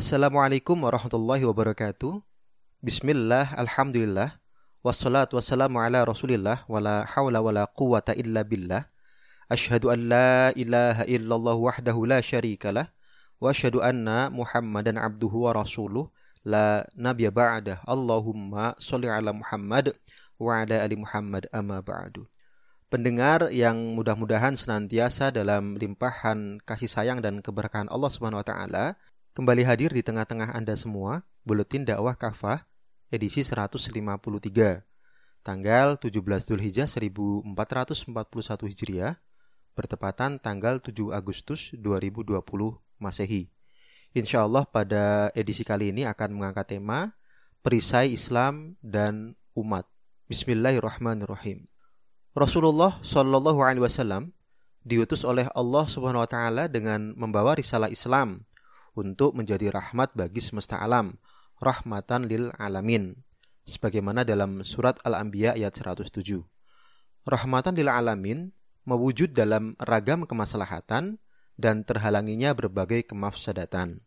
Assalamualaikum warahmatullahi wabarakatuh. Bismillah, alhamdulillah. Wassalatu wassalamu ala rasulillah. Wala hawla wala quwata illa billah. Ashhadu an la ilaha illallah wahdahu la syarikalah. Wa ashhadu anna muhammadan abduhu wa rasuluh. La nabiya ba'dah. Allahumma sholli ala Muhammad wa ala ali Muhammad amma ba'du. Pendengar yang mudah-mudahan senantiasa dalam limpahan kasih sayang dan keberkahan Allah Subhanahu wa taala Kembali hadir di tengah-tengah Anda semua, Buletin Dakwah Kafah, edisi 153, tanggal 17 Zulhijjah 1441 Hijriah, bertepatan tanggal 7 Agustus 2020 Masehi. Insya Allah pada edisi kali ini akan mengangkat tema Perisai Islam dan Umat. Bismillahirrahmanirrahim. Rasulullah Shallallahu Alaihi Wasallam diutus oleh Allah Subhanahu Wa Taala dengan membawa risalah Islam untuk menjadi rahmat bagi semesta alam, rahmatan lil alamin. Sebagaimana dalam surat Al-Anbiya ayat 107. Rahmatan lil alamin mewujud dalam ragam kemaslahatan dan terhalanginya berbagai kemafsadatan.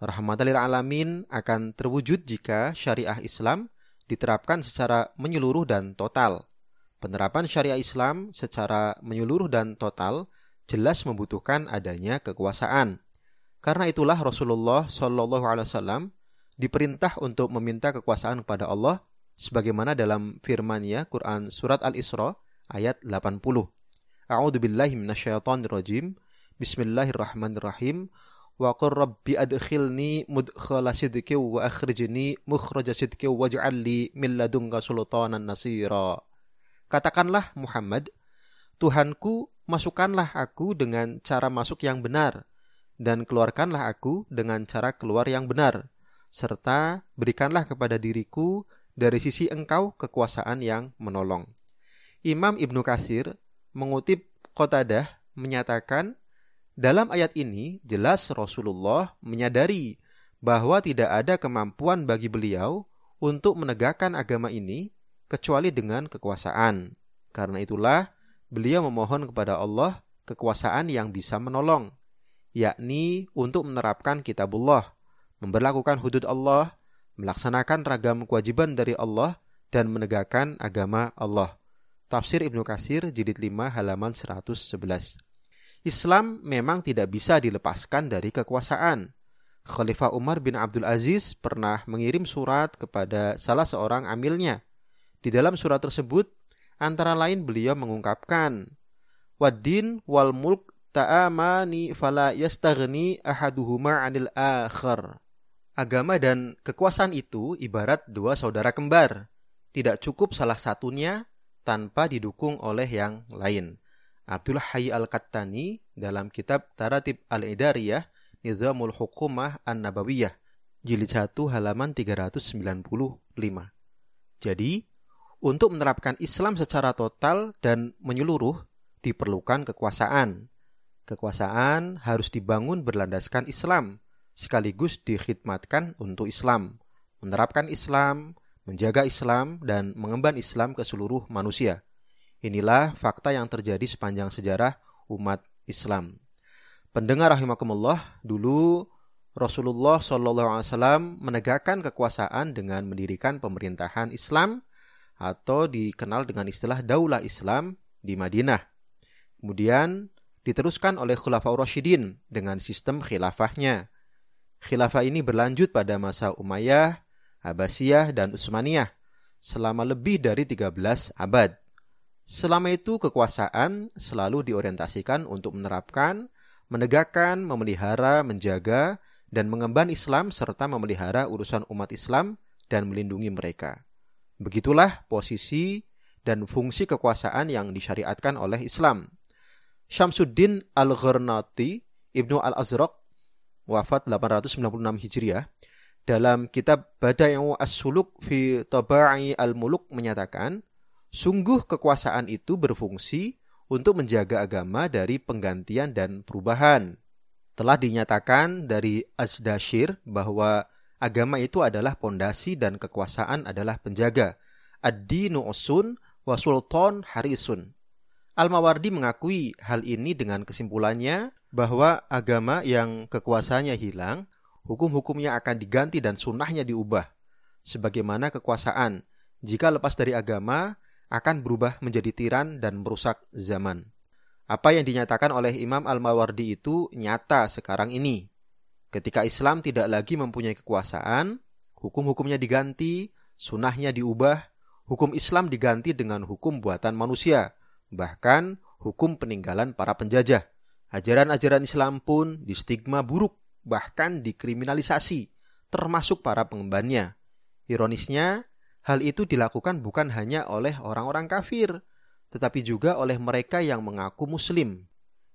Rahmatan lil alamin akan terwujud jika syariah Islam diterapkan secara menyeluruh dan total. Penerapan syariah Islam secara menyeluruh dan total jelas membutuhkan adanya kekuasaan, karena itulah Rasulullah Shallallahu Alaihi Wasallam diperintah untuk meminta kekuasaan kepada Allah sebagaimana dalam firman-Nya Quran surat Al-Isra ayat 80. A'udzu billahi minasyaitonir rajim. Bismillahirrahmanirrahim. Wa qur rabbi adkhilni mudkhala sidqi wa akhrijni mukhraja sidqi waj'al li min ladunka sultanan nasira. Katakanlah Muhammad, Tuhanku, masukkanlah aku dengan cara masuk yang benar dan keluarkanlah aku dengan cara keluar yang benar, serta berikanlah kepada diriku dari sisi engkau kekuasaan yang menolong. Imam Ibnu Kasir mengutip Qatadah menyatakan, dalam ayat ini jelas Rasulullah menyadari bahwa tidak ada kemampuan bagi beliau untuk menegakkan agama ini kecuali dengan kekuasaan. Karena itulah beliau memohon kepada Allah kekuasaan yang bisa menolong yakni untuk menerapkan kitabullah, memperlakukan hudud Allah, melaksanakan ragam kewajiban dari Allah, dan menegakkan agama Allah. Tafsir Ibnu Kasir jilid 5 halaman 111. Islam memang tidak bisa dilepaskan dari kekuasaan. Khalifah Umar bin Abdul Aziz pernah mengirim surat kepada salah seorang amilnya. Di dalam surat tersebut, antara lain beliau mengungkapkan, Waddin wal mulk ta'amani fala yastaghni ahaduhuma 'anil akhar. Agama dan kekuasaan itu ibarat dua saudara kembar. Tidak cukup salah satunya tanpa didukung oleh yang lain. Abdul Hayy Al-Kattani dalam kitab Taratib Al-Idariyah Nizamul Hukumah An-Nabawiyah jilid 1 halaman 395. Jadi, untuk menerapkan Islam secara total dan menyeluruh diperlukan kekuasaan. Kekuasaan harus dibangun berlandaskan Islam, sekaligus dikhidmatkan untuk Islam, menerapkan Islam, menjaga Islam, dan mengemban Islam ke seluruh manusia. Inilah fakta yang terjadi sepanjang sejarah umat Islam. Pendengar rahimakumullah, dulu Rasulullah SAW menegakkan kekuasaan dengan mendirikan pemerintahan Islam atau dikenal dengan istilah Daulah Islam di Madinah. Kemudian diteruskan oleh Khulafaur Rasyidin dengan sistem khilafahnya. Khilafah ini berlanjut pada masa Umayyah, Abbasiyah, dan Utsmaniyah selama lebih dari 13 abad. Selama itu kekuasaan selalu diorientasikan untuk menerapkan, menegakkan, memelihara, menjaga, dan mengemban Islam serta memelihara urusan umat Islam dan melindungi mereka. Begitulah posisi dan fungsi kekuasaan yang disyariatkan oleh Islam. Syamsuddin Al-Ghurnati, Ibnu Al-Azraq, wafat 896 Hijriah, dalam kitab Badai'u As-Suluk fi Taba'i Al-Muluk menyatakan, sungguh kekuasaan itu berfungsi untuk menjaga agama dari penggantian dan perubahan. Telah dinyatakan dari Azdashir bahwa agama itu adalah pondasi dan kekuasaan adalah penjaga. Ad-dinu usun wa sultan harisun. Al-Mawardi mengakui hal ini dengan kesimpulannya bahwa agama yang kekuasaannya hilang hukum-hukumnya akan diganti dan sunnahnya diubah. Sebagaimana kekuasaan, jika lepas dari agama, akan berubah menjadi tiran dan merusak zaman. Apa yang dinyatakan oleh Imam Al-Mawardi itu nyata sekarang ini. Ketika Islam tidak lagi mempunyai kekuasaan, hukum-hukumnya diganti, sunnahnya diubah, hukum Islam diganti dengan hukum buatan manusia, bahkan hukum peninggalan para penjajah. Ajaran-ajaran Islam pun distigma buruk bahkan dikriminalisasi, termasuk para pengembannya. Ironisnya, hal itu dilakukan bukan hanya oleh orang-orang kafir, tetapi juga oleh mereka yang mengaku muslim.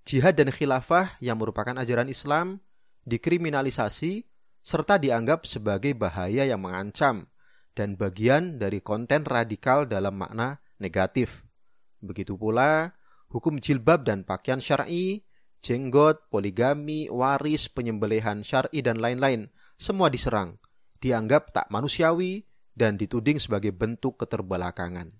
Jihad dan khilafah yang merupakan ajaran Islam dikriminalisasi serta dianggap sebagai bahaya yang mengancam dan bagian dari konten radikal dalam makna negatif. Begitu pula hukum jilbab dan pakaian syar'i jenggot, poligami, waris, penyembelihan syar'i dan lain-lain, semua diserang, dianggap tak manusiawi dan dituding sebagai bentuk keterbelakangan.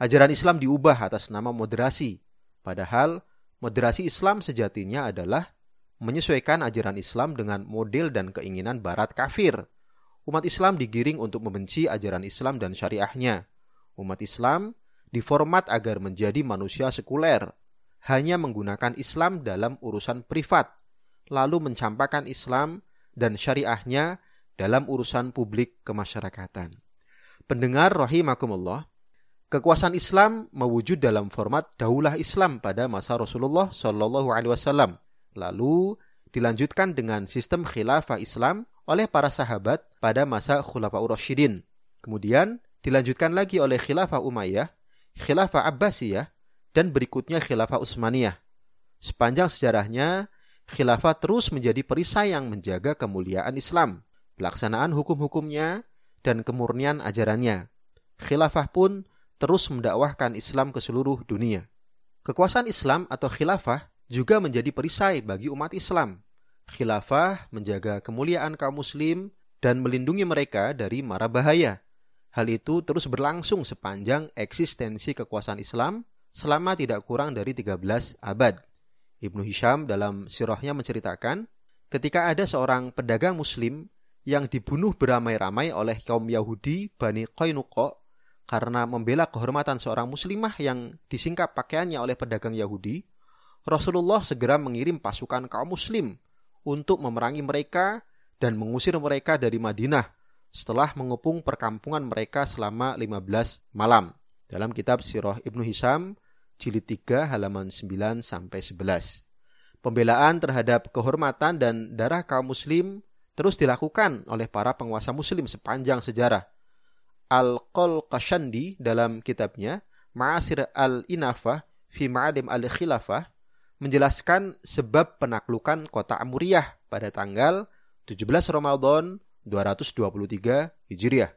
Ajaran Islam diubah atas nama moderasi, padahal moderasi Islam sejatinya adalah menyesuaikan ajaran Islam dengan model dan keinginan barat kafir. Umat Islam digiring untuk membenci ajaran Islam dan syariahnya. Umat Islam diformat agar menjadi manusia sekuler, hanya menggunakan Islam dalam urusan privat, lalu mencampakkan Islam dan syariahnya dalam urusan publik kemasyarakatan. Pendengar rahimakumullah, kekuasaan Islam mewujud dalam format daulah Islam pada masa Rasulullah Shallallahu alaihi wasallam. Lalu dilanjutkan dengan sistem khilafah Islam oleh para sahabat pada masa Khulafaur Rasyidin. Kemudian dilanjutkan lagi oleh khilafah Umayyah, khilafah Abbasiyah, dan berikutnya khilafah Utsmaniyah. Sepanjang sejarahnya, khilafah terus menjadi perisai yang menjaga kemuliaan Islam, pelaksanaan hukum-hukumnya, dan kemurnian ajarannya. Khilafah pun terus mendakwahkan Islam ke seluruh dunia. Kekuasaan Islam atau khilafah juga menjadi perisai bagi umat Islam. Khilafah menjaga kemuliaan kaum muslim dan melindungi mereka dari mara bahaya. Hal itu terus berlangsung sepanjang eksistensi kekuasaan Islam selama tidak kurang dari 13 abad. Ibnu Hisham dalam sirahnya menceritakan, ketika ada seorang pedagang muslim yang dibunuh beramai-ramai oleh kaum Yahudi Bani Qainuqa karena membela kehormatan seorang muslimah yang disingkap pakaiannya oleh pedagang Yahudi, Rasulullah segera mengirim pasukan kaum muslim untuk memerangi mereka dan mengusir mereka dari Madinah setelah mengepung perkampungan mereka selama 15 malam. Dalam kitab Sirah Ibnu Hisham jilid 3 halaman 9 sampai 11. Pembelaan terhadap kehormatan dan darah kaum muslim terus dilakukan oleh para penguasa muslim sepanjang sejarah. Al-Qol Qashandi dalam kitabnya Ma'asir al-Inafah fi Ma'alim al-Khilafah menjelaskan sebab penaklukan kota Amuriyah pada tanggal 17 Ramadan 223 Hijriah.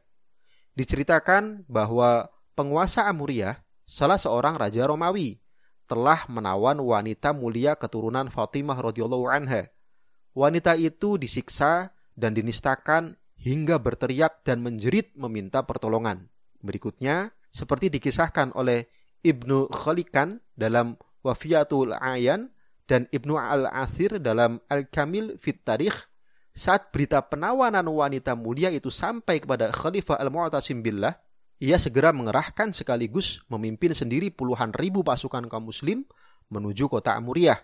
Diceritakan bahwa penguasa Amuriyah salah seorang raja Romawi telah menawan wanita mulia keturunan Fatimah radhiyallahu anha. Wanita itu disiksa dan dinistakan hingga berteriak dan menjerit meminta pertolongan. Berikutnya, seperti dikisahkan oleh Ibnu Khalikan dalam Wafiyatul Ayan dan Ibnu Al-Asir dalam Al-Kamil Fit Tarikh, saat berita penawanan wanita mulia itu sampai kepada Khalifah Al-Mu'tasim Billah, ia segera mengerahkan sekaligus memimpin sendiri puluhan ribu pasukan kaum muslim menuju kota Amuriah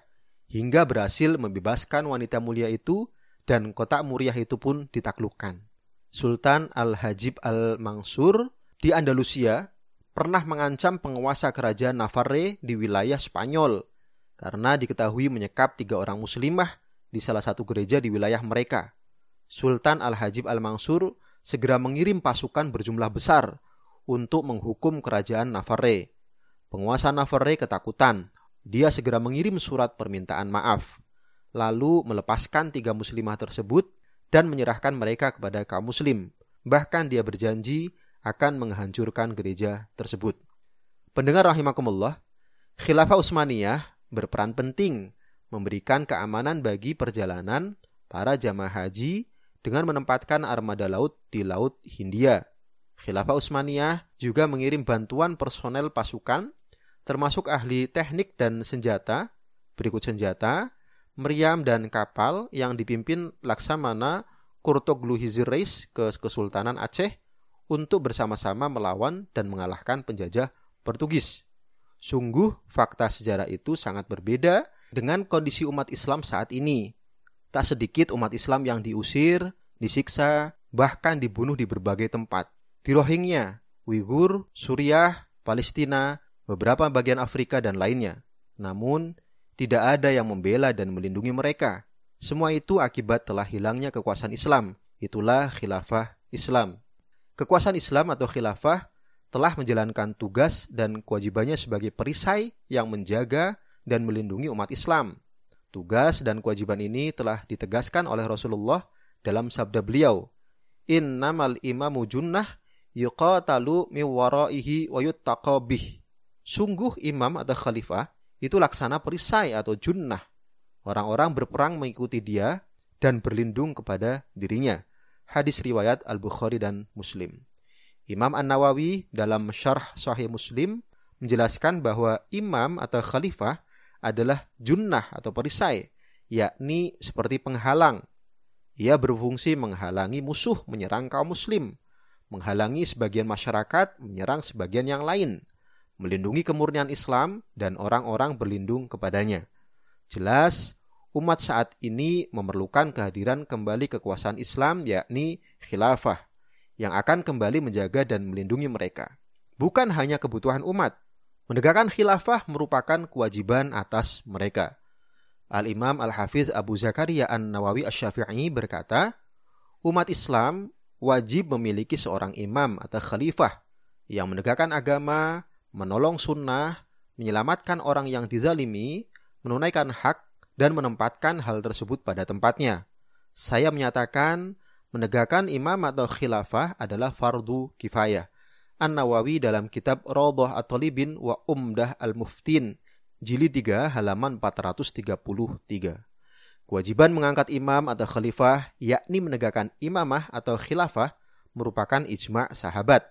hingga berhasil membebaskan wanita mulia itu dan kota Amuriah itu pun ditaklukkan. Sultan Al-Hajib Al-Mansur di Andalusia pernah mengancam penguasa kerajaan Navarre di wilayah Spanyol karena diketahui menyekap tiga orang muslimah di salah satu gereja di wilayah mereka. Sultan Al-Hajib Al-Mansur segera mengirim pasukan berjumlah besar untuk menghukum kerajaan Navarre. Penguasa Navarre ketakutan. Dia segera mengirim surat permintaan maaf, lalu melepaskan tiga muslimah tersebut dan menyerahkan mereka kepada kaum muslim. Bahkan dia berjanji akan menghancurkan gereja tersebut. Pendengar rahimakumullah, Khilafah Utsmaniyah berperan penting memberikan keamanan bagi perjalanan para jamaah haji dengan menempatkan armada laut di Laut Hindia Khilafah Utsmaniyah juga mengirim bantuan personel pasukan, termasuk ahli teknik dan senjata, berikut senjata, meriam dan kapal yang dipimpin Laksamana Kurtoglu Hizirais ke Kesultanan Aceh untuk bersama-sama melawan dan mengalahkan penjajah Portugis. Sungguh fakta sejarah itu sangat berbeda dengan kondisi umat Islam saat ini. Tak sedikit umat Islam yang diusir, disiksa, bahkan dibunuh di berbagai tempat. Di Rohingya, Uighur, Suriah, Palestina, beberapa bagian Afrika dan lainnya. Namun, tidak ada yang membela dan melindungi mereka. Semua itu akibat telah hilangnya kekuasaan Islam. Itulah khilafah Islam. Kekuasaan Islam atau khilafah telah menjalankan tugas dan kewajibannya sebagai perisai yang menjaga dan melindungi umat Islam. Tugas dan kewajiban ini telah ditegaskan oleh Rasulullah dalam sabda beliau, Innamal imamu junnah yuqatalu miwaraihi wa yuttaqabih. Sungguh imam atau khalifah itu laksana perisai atau junnah. Orang-orang berperang mengikuti dia dan berlindung kepada dirinya. Hadis riwayat Al-Bukhari dan Muslim. Imam An-Nawawi dalam Syarh Sahih Muslim menjelaskan bahwa imam atau khalifah adalah junnah atau perisai, yakni seperti penghalang. Ia berfungsi menghalangi musuh menyerang kaum muslim, menghalangi sebagian masyarakat menyerang sebagian yang lain, melindungi kemurnian Islam dan orang-orang berlindung kepadanya. Jelas, umat saat ini memerlukan kehadiran kembali kekuasaan Islam yakni khilafah yang akan kembali menjaga dan melindungi mereka. Bukan hanya kebutuhan umat, menegakkan khilafah merupakan kewajiban atas mereka. Al-Imam Al-Hafidh Abu Zakaria An-Nawawi Asy-Syafi'i berkata, umat Islam wajib memiliki seorang imam atau khalifah yang menegakkan agama, menolong sunnah, menyelamatkan orang yang dizalimi, menunaikan hak, dan menempatkan hal tersebut pada tempatnya. Saya menyatakan menegakkan imam atau khilafah adalah fardu kifayah. An-Nawawi dalam kitab Rawdah At-Talibin wa Umdah Al-Muftin, jilid 3 halaman 433. Kewajiban mengangkat imam atau khalifah, yakni menegakkan imamah atau khilafah, merupakan ijma' sahabat.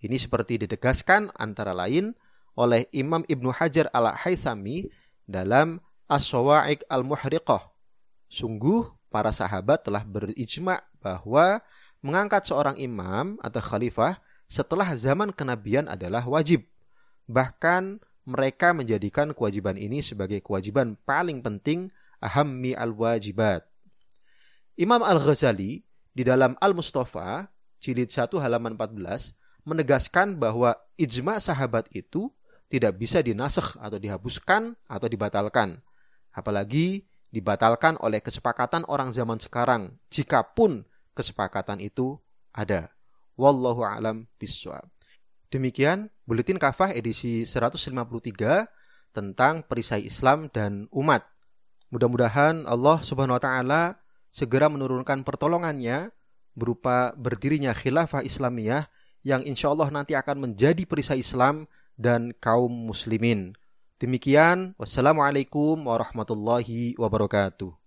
Ini seperti ditegaskan antara lain oleh Imam Ibnu Hajar al-Haythami dalam As-Sawa'iq Al-Muhriqah. Sungguh para sahabat telah berijma bahwa mengangkat seorang imam atau khalifah setelah zaman kenabian adalah wajib. Bahkan mereka menjadikan kewajiban ini sebagai kewajiban paling penting ahammi al-wajibat. Imam Al-Ghazali di dalam Al-Mustafa jilid 1 halaman 14 menegaskan bahwa ijma sahabat itu tidak bisa dinasakh atau dihapuskan atau dibatalkan. Apalagi dibatalkan oleh kesepakatan orang zaman sekarang jikapun kesepakatan itu ada. Wallahu alam biswab. Demikian buletin kafah edisi 153 tentang perisai Islam dan umat. Mudah-mudahan Allah Subhanahu wa taala segera menurunkan pertolongannya berupa berdirinya khilafah Islamiyah yang insya Allah nanti akan menjadi perisai Islam dan kaum muslimin. Demikian, wassalamualaikum warahmatullahi wabarakatuh.